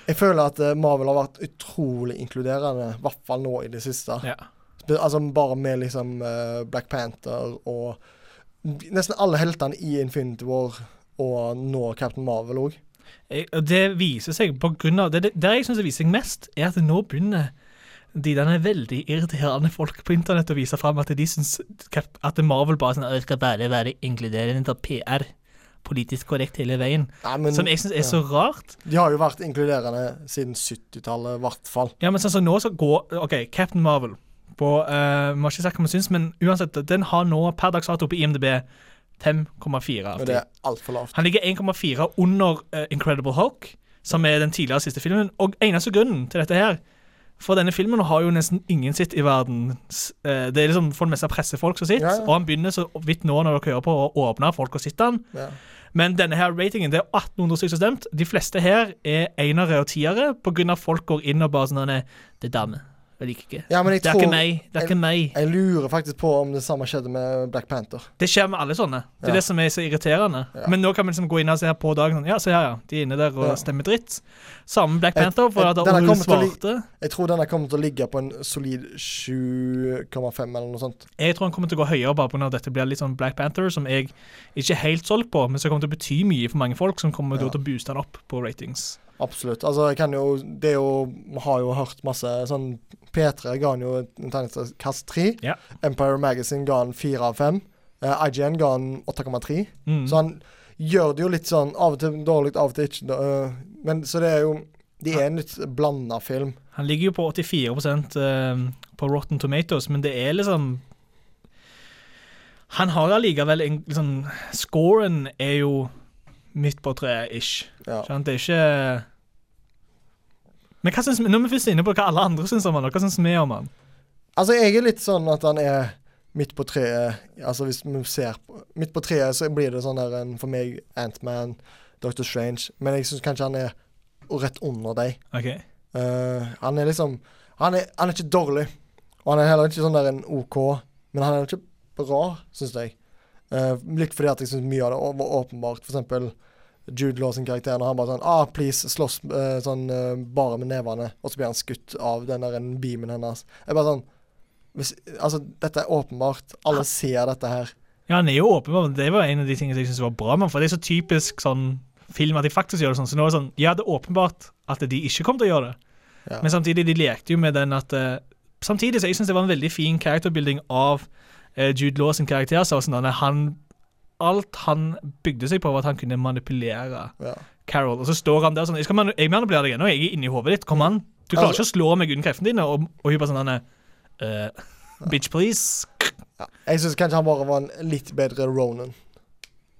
jeg føler at eh, Marvel har vært utrolig inkluderende, i hvert fall nå i det siste. Ja. Altså Bare med liksom eh, Black Panther og nesten alle heltene i Infinity War og nå Captain Marvel òg. Det viser seg på grunn av Det, det det jeg syns det viser seg mest, er at nå begynner de derne veldig irriterende folk på internett og viser fram at de syns at Marvel bare sånn, skal bare være inkluderende til PR. Politisk korrekt hele veien. Nei, men, Som jeg syns er ja. så rart. De har jo vært inkluderende siden 70-tallet, i hvert fall. Ja, men sånn som nå så går OK, Captain Marvel på uh, Må ikke si hva man syns, men uansett, den har nå per dags dato på IMDb 5,4 av Men 10. det er altfor lavt. Han ligger 1,4 under uh, Incredible Hulk, som er den tidligere siste filmen. Og eneste grunnen til dette her For denne filmen har jo nesten ingen sitt i verden. Eh, det er liksom for det meste pressefolk som sitter, Ja, ja. og han begynner så vidt nå når dere hører på, å åpne folk og sitte han. Ja. Men denne her ratingen, det er 1800 stykker som stemt. De fleste her er enere og tiere av folk går inn og bare sånn «Nei, Det er dame. Jeg liker ikke. ja, men jeg Det er tror ikke meg. Det er ikke meg. Jeg lurer faktisk på om det samme skjedde med Black Panther. Det skjer med alle sånne. Det er Ja. det som er så irriterende. Ja. Men nå kan vi liksom gå inn og se her på dagen sånn, Ja, se her, ja. De er inne der og stemmer dritt. Samme Black Panther, for jeg, at å li- svarte. Jeg tror denne kommer til å ligge på en solid 7,5 eller noe sånt. Jeg tror den kommer til å gå høyere bare pga. at dette blir litt sånn Black Panther, som jeg ikke er helt solgt på, men som kommer til å bety mye for mange folk, som kommer til å booste den opp på ratings. Absolutt. Altså, jeg kan jo Det er jo Vi har jo hørt masse sånn P3 ga han jo en terningkast 3. Ja. Empire Magazine ga han 4 av 5. Uh, IGN ga han 8,3. Mm. Så han gjør det jo litt sånn av og til dårlig, av og til ikke. Uh, men så det er jo Det er en litt blanda film. Han ligger jo på 84 uh, på Rotten Tomatoes, men det er liksom Han har allikevel en liksom Scoren er jo midt på treet, ish. Ja. Sant? Det er ikke Men hva synes, vi Når vi først er inne på hva alle andre syns om han, hva syns vi om han? Altså, jeg er litt sånn at han er midt på treet. Altså, hvis vi ser på Midt på treet så blir det sånn der en for meg Antman, Doctor Strange. Men jeg syns kanskje han er rett under deg. OK. Eh, han er liksom han er, han er ikke dårlig. Og han er heller ikke sånn der en OK, men han er ikke bra, syns jeg. Eh, litt fordi at jeg syns mye av det var åpenbart. For eksempel Jude Law sin karakter når han bare sånn ah, please, slåss uh, sånn uh, bare med nevene. Og så blir han skutt av den der beamen hennes. Jeg bare sånn hvis, Altså, dette er åpenbart. Alle ser dette her. Ja, han er jo åpenbar, det var en av de tingene jeg syntes var bra med for det er så typisk sånn film at de faktisk gjør det sånn. Så nå er det sånn Ja, det er åpenbart at de ikke kommer til å gjøre det. Ja. Men samtidig, de lekte jo med den at Samtidig så jeg synes det var en veldig fin characterbuilding av Jude Law sin karakter. Så sånn at han Alt han bygde seg på, var at han kunne manipulere ja. Carol. Og så står han der sånn Jeg, manu jeg manipulerer deg ennå, jeg er inni hodet ditt. Kom an. Du klarer Altså- ikke å slå meg uten kreftene dine. Og, og hun bare sånn eh, Bitch, please. Ja. Jeg syns kanskje han bare var en litt bedre Ronan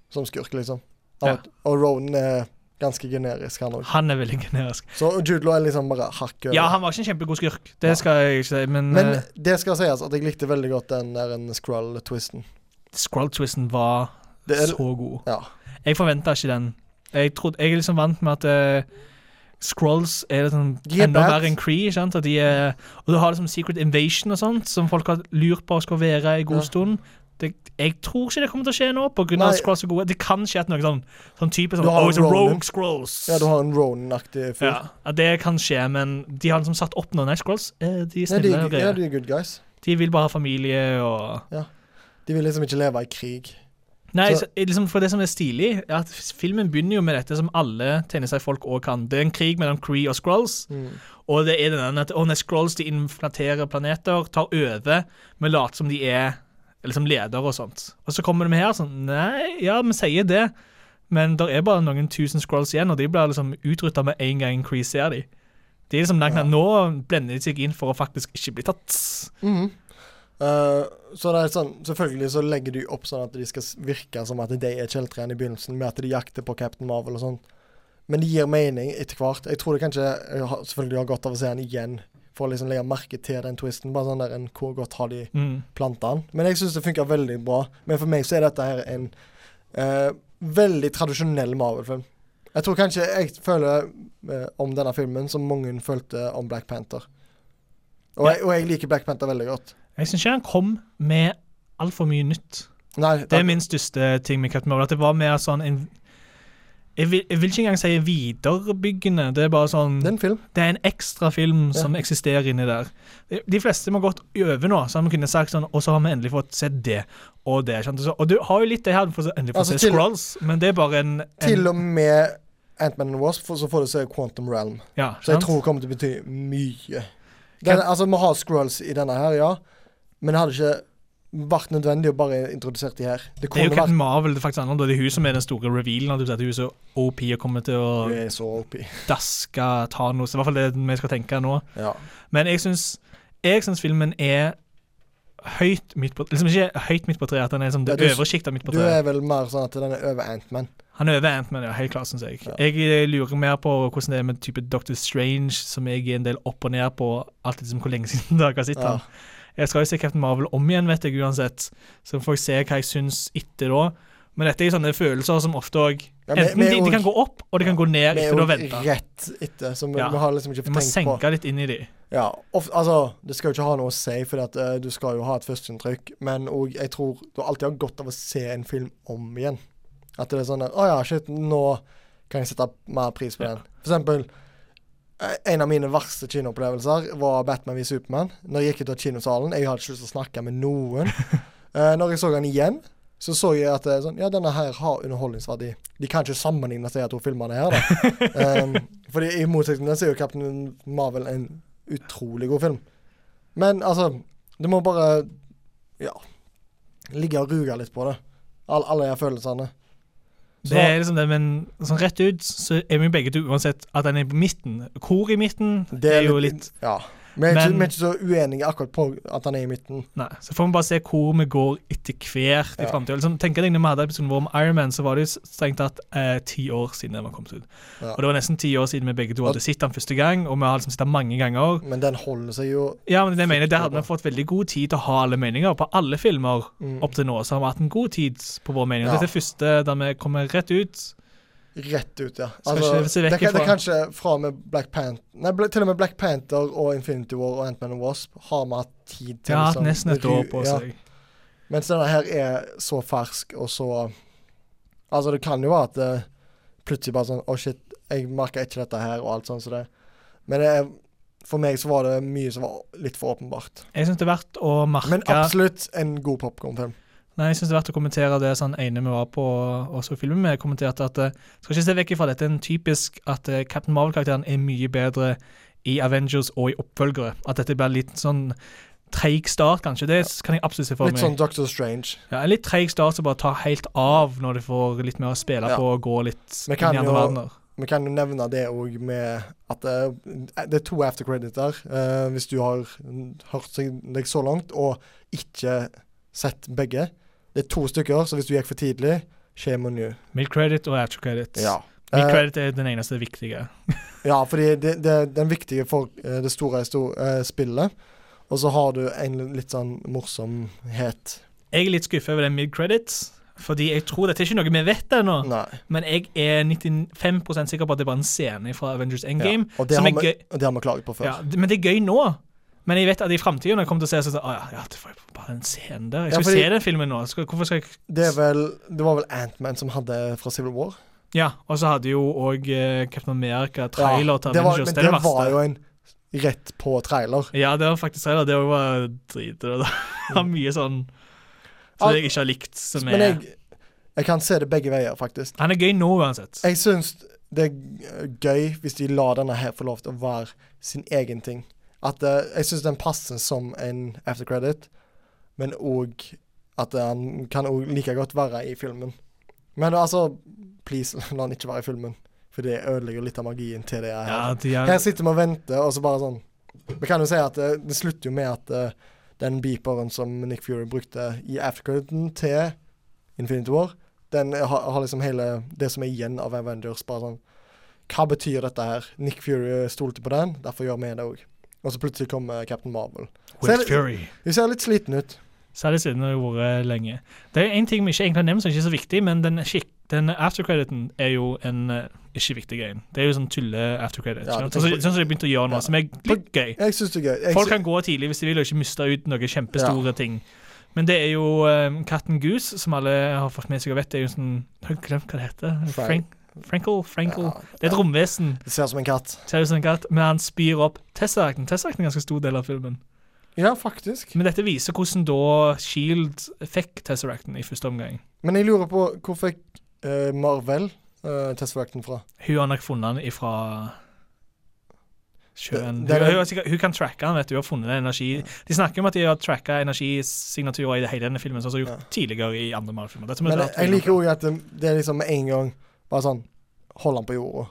som skurk, liksom. Han Ja. Og Ronan er ganske generisk, han òg. Han er veldig generisk. Så Jude Law er liksom bare hakk over. Ja, han var ikke en kjempegod skurk, det Ja. skal jeg ikke si, men, Men eh, det skal sies at jeg likte veldig godt den der en scroll-twisten. Skrull-twisten var er- så god. Ja. Jeg forventa ikke den. Jeg, trodde, jeg er liksom vant med at uh, Scrolls er liksom enda verre enn Cree. sant? At de er, og du har liksom Secret Invasion og sånt, som folk har lurt på skal være i god Ja. Det, jeg tror ikke det kommer til å skje nå, På grunn av Scrolls er gode. Det kan skje at noe sånn, sånn type sånn, oh, it's a. Rogue Scrolls. ja, du har en Ronan-aktig fyr. Ja, det kan skje, men de har liksom satt opp noen Night Scrolls. Eh, De er snille. Ja, de, ja, de er good guys. De vil bare ha familie og De vil liksom ikke leve i krig. Nei, Så- så, liksom for det som er stilig, er at filmen begynner jo med dette som alle tegneseriefolk òg kan. Det er en krig mellom Cree og Scrolls. Mm. Og det er den at oh, nei, Scrolls de inflaterer planeter, tar over, men later som de er liksom leder og sånt. Og så kommer de her sånn Nei, ja, vi sier det, men det er bare noen tusen Scrolls igjen, og de blir liksom utrydda med en gang Crease ser de. De er liksom langt Ja. Nå blender de seg inn for å faktisk ikke bli tatt. Mm -hmm. uh, så det er sånn, selvfølgelig så legger de opp sånn at de skal virke som at de er kjeltrene i begynnelsen, med at de jakter på Captain Marvel og sånn. Men det gir mening etter hvert. Jeg tror det kanskje jeg har, Selvfølgelig har godt av å se den igjen, for å liksom legge merke til den twisten. Bare sånn der en, Hvor godt har de Mm. planta den? Men jeg syns det funker veldig bra. Men for meg så er dette her en uh, veldig tradisjonell Marvel-film. Jeg tror kanskje jeg føler uh, om denne filmen som mange følte om Black Panther. Og, Ja. jeg, og jeg liker Black Panther veldig godt. Jeg syns ikke han kom med altfor mye nytt. Nei, Det er min største ting med Captain Marvel. At det var mer sånn en jeg vil, jeg vil ikke engang si viderebyggende. Det er bare sånn det er en film. Det er en ekstra film Ja. som eksisterer inni der. De- fleste må gått over nå, så har vi kunnet sagt sånn Og så har vi endelig fått sett det og det. skjønt. Så- Og du har jo litt det her, du får endelig fått Altså, se til- Scrolls, men det er bare en, en Til og med Ant-Man and Wasp, så får du se Quantum Realm. ja, Så jeg tror det kommer til å bety mye. Den, altså, vi har scrolls i denne her, ja. Men jeg hadde ikke vært nødvendig å bare introdusere de her. Det Det er jo Captain vært Marvel det er faktisk om. Det er hun som er den store revealen. At hun er så OP og kommer til å Du er så OP. daske Thanos. I hvert fall det vi skal tenke nå. Ja. Men jeg syns, jeg syns filmen er høyt midt på Liksom ikke høyt midt på treet, at den er som det Ja, øvre sjiktet midt på Du er vel mer sånn at den er over Ant-Man. Han er over Ant-Man, ja. Helt klart, syns jeg. Ja. Jeg eh, lurer mer på hvordan det er med type Doctor Strange, som jeg er en del opp og ned på alltid liksom hvor lenge siden [laughs] dere har sett Ja. han. Jeg skal jo se Captain Marvel om igjen, vet jeg uansett, så får jeg se hva jeg syns etter da. Men dette er jo sånne følelser som ofte òg Ja, Enten de, de kan gå opp, og de kan gå ned Vi er etter du har venta. rett etter, så vi, Ja. vi har liksom ikke Vi må tenkt på senke litt inn i de. Ja, of, altså, Det skal jo ikke ha noe å si, for at, eh, du skal jo ha et førsteinntrykk. Men og jeg tror du alltid har godt av å se en film om igjen. At det er sånn der, Å ja, shit, nå kan jeg sette mer pris på Ja. den. For eksempel En av mine verste kinoopplevelser var Batman v Superman. Når jeg gikk ut av kinosalen. Jeg hadde ikke lyst til å snakke med noen. Uh, [laughs] når jeg så den igjen, så så jeg at er sånn, ja, denne her har underholdningsverdi. De kan ikke sammenligne seg to filmene her, da. um, [laughs] fordi i motsetning til den så er jo Captain Marvel en utrolig god film. Men altså, det må bare ja, ligge og ruge litt på det. All, alle de følelsene. Så- Det er liksom det, men sånn rett ut så er vi begge to uansett at den er på midten. Hvor i midten Det er jo litt Ja. Vi er, ikke, så uenige akkurat på at han er i midten. Nei, så får vi bare se hvor vi går etter hvert i Ja. framtida. Liksom, tenker deg når vi hadde episoden vår om Iron Man, så var det jo strengt tatt eh, ti år siden den var kommet ut. Ja. Og det var nesten ti år siden vi begge to hadde sett den første gang, og vi har liksom sett den mange ganger. Men den holder seg jo Ja, men det mener jeg, Der hadde vi fått veldig god tid til å ha alle meninger. På alle filmer mm, opp til nå så har vi hatt en god tid på vår mening. Ja. Dette er første der vi kommer rett ut. Rett ut, ja. Altså, det, kan, det er kanskje fra med Black Panther Nei, til og med Black Panther og Infinity War og Ant-Man og Wasp har vi hatt tid til hatt liksom, nesten et år på på ja. seg. Mens denne her er så fersk og så Altså, det kan jo være at det plutselig bare sånn Å, shit, jeg merka ikke dette her, og alt sånt som det. Men det er, for meg så var det mye som var litt for åpenbart. Jeg syns det er verdt å merke Men absolutt en god popkornfilm. Nei, jeg synes det er verdt å kommentere det sånn ene vi var på og så filmen med, kommenterte at eh, Skal ikke se vekk ifra dette, en typisk at eh, Captain Marvel-karakteren er mye bedre i Avengers og i oppfølgere. At dette blir litt sånn treig start, kanskje. Det kan jeg absolutt se for meg. Litt sånn Doctor Strange. Ja, En litt treig start som bare tar helt av når du får litt mer å spille Ja. på og gå litt inn i andre jo- verdener. Vi kan jo nevne det òg med at det, det er to aftercrediter, uh, hvis du har hørt deg så langt og ikke sett begge. Det er to stykker, så hvis du gikk for tidlig, shame on you. Mid credit og after credit. Ja. Min Eh, credit er den eneste viktige. [laughs] Ja, fordi det, det, den viktige for eh, det store eh, spillet. Og så har du en litt sånn morsomhet. Jeg er litt skuffet over den mid-credits, fordi jeg tror dette er ikke noe vi vet ennå. Men jeg er 95% sikker på at det er bare en scene fra Avengers Endgame. Ja. Og, det er vi, og det har vi klaget på før. Ja, men det er gøy nå. Men jeg vet at i framtida, når jeg kommer til å se sånn Å ja, ja, det jeg jo bare den scenen der. Jeg Ja, fordi- se den filmen nå. Skal, hvorfor skal jeg Det, er vel, det var vel Antman som hadde fra Civil War. Ja, og så hadde jo òg uh, Captain America trailer til det var, Avengers. men det det var verste. jo en rett på trailer. Ja, det var faktisk trailer. Det var drit. [laughs] Det var mye sånn som jeg ikke har likt. Som Men er jeg, jeg kan se det begge veier, faktisk. Han er gøy nå uansett. Jeg syns det er gøy hvis de lar denne her få lov til å være sin egen ting. At uh, Jeg syns den passer som en aftercredit, men òg at han kan òg like godt være i filmen. Men altså, please, [laughs] la han ikke være i filmen. For det ødelegger litt av magien til det her. Ja, de er, Her sitter vi og venter, og så bare sånn Vi kan jo si at det, det slutter jo med at uh, den beeperen som Nick Fury brukte i aftercrediten til Infinity War, den har, har liksom hele det som er igjen av Avengers, bare sånn Hva betyr dette her? Nick Fury stolte på den, derfor gjør vi det òg. Og så plutselig kommer Captain Marvel. With Så er Fury. Hun ser litt sliten ut. Særlig siden det har vært lenge. Det er en ting vi ikke egentlig har nevnt som ikke er så viktig, men den, den aftercrediten er jo en uh, ikke viktig greie. Det er jo sånn tulle-aftercredit. Ja, sånn på- som de begynte å gjøre nå, Ja. som er litt gøy. Jeg synes det er gøy. Jeg Folk kan gå tidlig hvis de vil, og ikke miste ut noen kjempestore ting. Men det er jo um, Katten Goose, som alle har fått med seg og vet. Det er jo sånn Jeg har glemt hva det heter. Frank. Frankel? Frankle. Ja, Det er et ja. romvesen. Det ser ut som en katt. Ser ut som en katt, men han spyr opp Tesseracten. Tesseracten er en ganske stor del av filmen. Ja, faktisk. Men dette viser hvordan da Shield fikk Tesseracten i første omgang. Men jeg lurer på hvor fikk uh, Marvel uh, Tesseracten fra? Hun har nok funnet den ifra sjøen. Det- det hun, hun, hun, hun kan tracke den, vet du. Hun har funnet energi. De snakker om at de har tracka energisignaturer i det hele denne filmen, som de har gjort tidligere i andre Marvel-filmer. Men jeg, jeg liker òg at det, det er liksom med en gang bare sånn Hold han på jorda.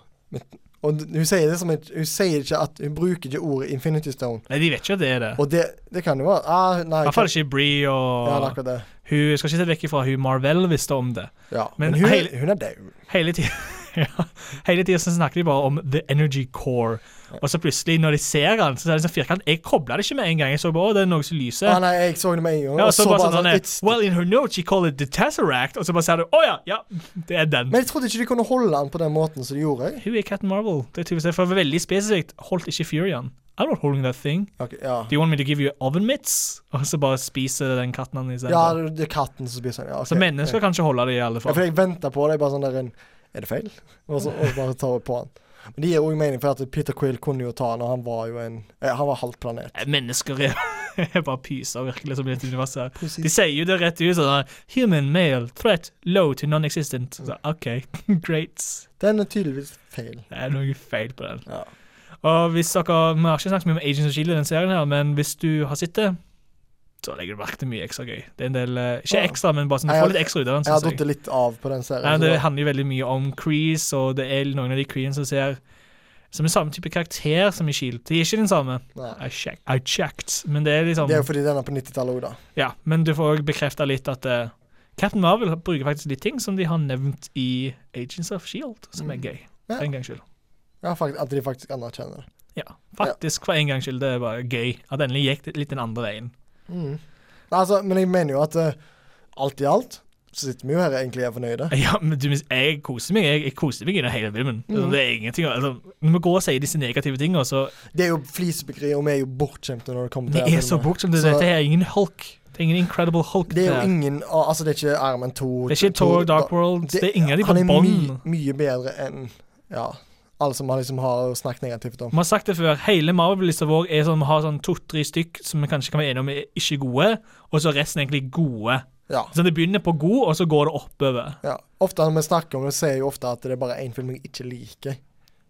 Og hun sier det som Hun sier ikke at Hun bruker ikke ordet Infinity Stone. Nei, de vet ikke at det er det. Og det, det kan jo være ah, Nei. I hvert fall ikke Bree og Ja, det det. Hun skal ikke se vekk ifra hun Marvel visste om det. Ja. Men Men, hun, hele- hun er død. Hele tida [laughs] ja, Hele tiden snakker de bare om the energy core. Og så plutselig, når de ser den, så er det sånn firkant. Jeg kobla det ikke med en gang. Jeg så bare å, det er noe som lyser. Ah, nei, jeg så det med en gang. Ja, og så, så bare sånn, sånn Well, in her note, she called it the Tesseract. Og så bare sier du å ja, ja, det er den. Men jeg trodde ikke de kunne holde han på den måten som de gjorde. jeg. Hun er Captain Marvel. Det er tydeligvis For veldig spesifikt holdt ikke Fury. I'm not holding that thing. Okay, ja. Do you want me to give you oven mitts? Og så bare spiser den katten han i ja, det er katten som spiser den. Ja, ok. så mennesker kan ikke holde det i alle fall. Ja, for jeg venter på det. Jeg bare sånn der en, Er det feil? Og så og bare tar på han. Men det gir òg mening, for at Peter Quill kunne jo ta han, og han var jo en eh, Han var halvt planet. Eh, Mennesker [laughs] er er bare pyser virkelig som i dette universet. her. De sier jo det rett ut sånn Human male threat low to non-existent. Så, OK, [laughs] great. Den er tydeligvis feil. Det er noe feil på den. Ja. Og hvis dere Vi har ikke snakket mye om Agents of Chile, i den serien, her, men hvis du har sett det, så legger du merke til mye ekstra gøy. Det er en del eh, Ikke ekstra, men bare sånn, du får litt ekstra ut av den. Jeg har datt litt av på den serien. Ja, det handler jo veldig mye om Crease, og det er noen av de Creene som ser som er samme type karakter som i Shield. De er ikke den samme. Nei. I, check, I checked. Men det er liksom Det er jo fordi den er på 90-tallet òg, da. Ja, men du får òg bekrefta litt at uh, Captain Marvel bruker faktisk litt ting som de har nevnt i Agents of Shield, som er Mm. gøy. Ja. En gangs skyld. Ja, faktisk, at de faktisk anerkjenner det. Ja, faktisk for en gangs skyld. Det er bare gøy. At endelig gikk det litt den andre veien. Mm. Altså, men jeg mener jo at uh, alt i alt så sitter vi jo her egentlig er fornøyde. [laughs] Ja, men du, jeg koser meg Jeg, jeg koser meg i hele filmen. Mm. Det er ingenting altså, Når vi går og sier disse negative tingene, så Det er jo flisebyggeri, og vi er jo bortskjemte når det kommer til Det er så filmen. bortskjemt. Så- Dette er ingen Hulk. Det er ingen Incredible Hulk. Det er jo ingen Altså, det er ikke Iron Man 2. det er ikke Thor Dark World. Det, er ingen av de på Han er my, mye bedre enn Ja, alle som har liksom har snakket negativt om. Vi har sagt det før, hele Marvel-lista vår er sånn, vi har sånn to-tre stykk som vi kanskje kan være enige om er ikke gode, og så er resten egentlig gode. Ja. Så det begynner på god, og så går det oppover. ja. Ofte når vi snakker om det, ser jeg jo ofte at det er bare én film jeg ikke liker,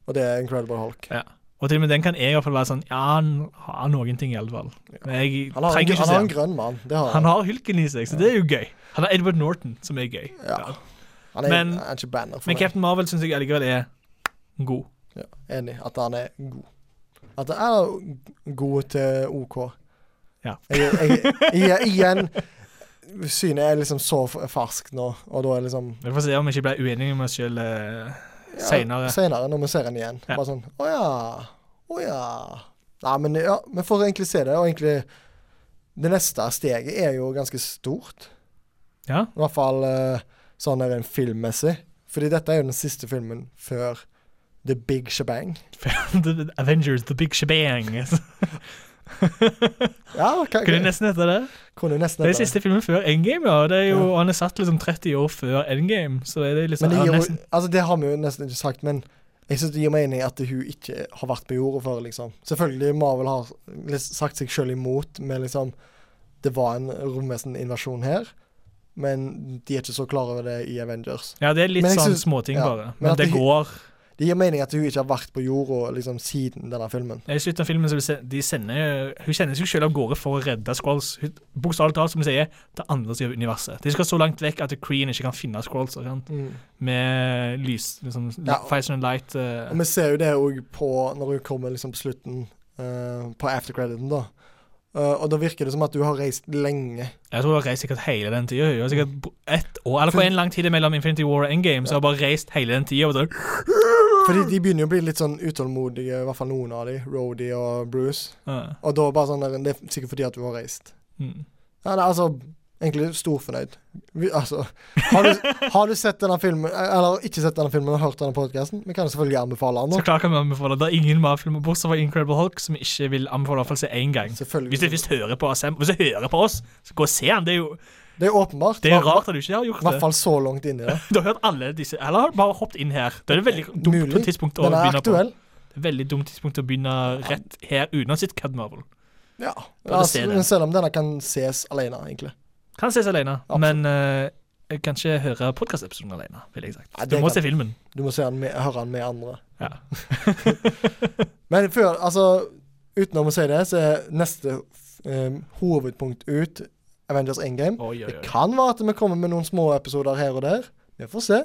og det er Incredible Hulk. Ja. Og til og med den kan jeg i hvert fall være sånn Ja, han har noen ting, i alle fall. Men jeg Han har, en, han har en grønn mann. Det har Han har hulken i seg, så det er jo gøy. Han har Edward Norton, som er gøy. Ja. Han er, Men- er ikke banner for Men meg. Captain Marvel syns jeg allikevel er god. Ja, enig. At han er god. At han er god til OK. Ja. Jeg, jeg, jeg, igjen Synet er liksom så ferskt nå, og da er liksom Vi får se om vi ikke blir uenige med oss sjøl Senere. Senere, når vi ser den igjen. Ja. Bare sånn Å ja. Å ja. Nei, men ja, vi får egentlig se det. Og egentlig Det neste steget er jo ganske stort. Ja. I hvert fall eh, sånn er det filmmessig. Fordi dette er jo den siste filmen før The Big Shebang. [laughs] The Avengers, The Big Shebang. Ja, okay, Kunne nesten hete det. kunne nesten Det er siste filmen før Endgame, ja. Det er jo, Han er satt liksom 30 år før Endgame, så er det liksom Men det, gir, nesten, altså det har vi jo nesten ikke sagt, men jeg syns det gir mening at hun ikke har vært på jorda før, liksom. Selvfølgelig, Marvel har sagt seg sjøl imot med liksom Det var en romveseninvasjon her, men de er ikke så klar over det i Avengers. Ja, det er litt sånn småting, ja, bare. men Men det det- går. Det gir mening at hun ikke har vært på jorda liksom, siden denne filmen. I slutten av filmen så de sender Hun sender seg selv av gårde for å redde. Hun- Bokstavelig talt, som de sier, til andre siden av universet. De skal så langt vekk at Kreen ikke kan finne Skrulls. Mm. Med lys, liksom, Ja. Fires and light. Uh, Og vi ser jo det òg på når hun kommer liksom på slutten, uh, på aftercrediten, da. Uh, og da virker det som at du har reist lenge. Jeg tror hun har reist sikkert hele den tida. Hun har sikkert ett år, eller for en lang tid mellom Infinity War og Endgame, så har hun bare reist hele den tida. Fordi de begynner jo å bli litt sånn utålmodige, i hvert fall noen av de, Rhodey og Bruce. ja. Og da bare sånn der, Det er sikkert fordi at du har reist. mm. Ja, det er altså egentlig storfornøyd. Vi, altså, har du, har du sett denne filmen, eller ikke sett denne filmen og hørt denne podkasten? Vi kan jo selvfølgelig anbefale den. Så klart kan vi anbefale. Det er ingen Marvel-filmer bortsett fra Incredible Hulk som vi ikke vil anbefale i hvert fall se én gang. Hvis du først hører på oss, hvis du hører på oss, så gå og se den. Det er jo Det er åpenbart. det er rart at du ikke har gjort det. I hvert fall så langt inn i det. [laughs] Du har hørt alle disse, eller har du bare hoppet inn her? Det er et veldig dumt Mulig. tidspunkt å Den er begynne på. aktuell. Det er veldig dumt tidspunkt å begynne rett her uansett Cud Marvel. Ja. Altså, den. selv om denne kan ses alene, egentlig. Kan ses alene, Absolutt. men uh, jeg kan ikke høre podkastepisoden alene, ville jeg sagt. Nei, Du må kan- se filmen. Du må den med, høre den med andre. Ja. [laughs] Men før, altså Utenom å si det, så er neste um, hovedpunkt ut Avengers Endgame. Oi, oi, Det kan være at vi kommer med noen små episoder her og der. Vi får se.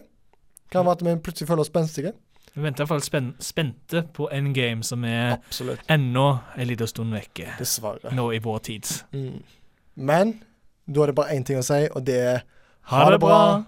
Kan være at vi plutselig føler oss spenstige. Vi venter i hvert fall spen spente på Endgame, som er Absolutt. ennå en liten stund vekke. Dessverre. Nå i vår tid. Mm. Men da er det bare én ting å si, og det er Ha det bra!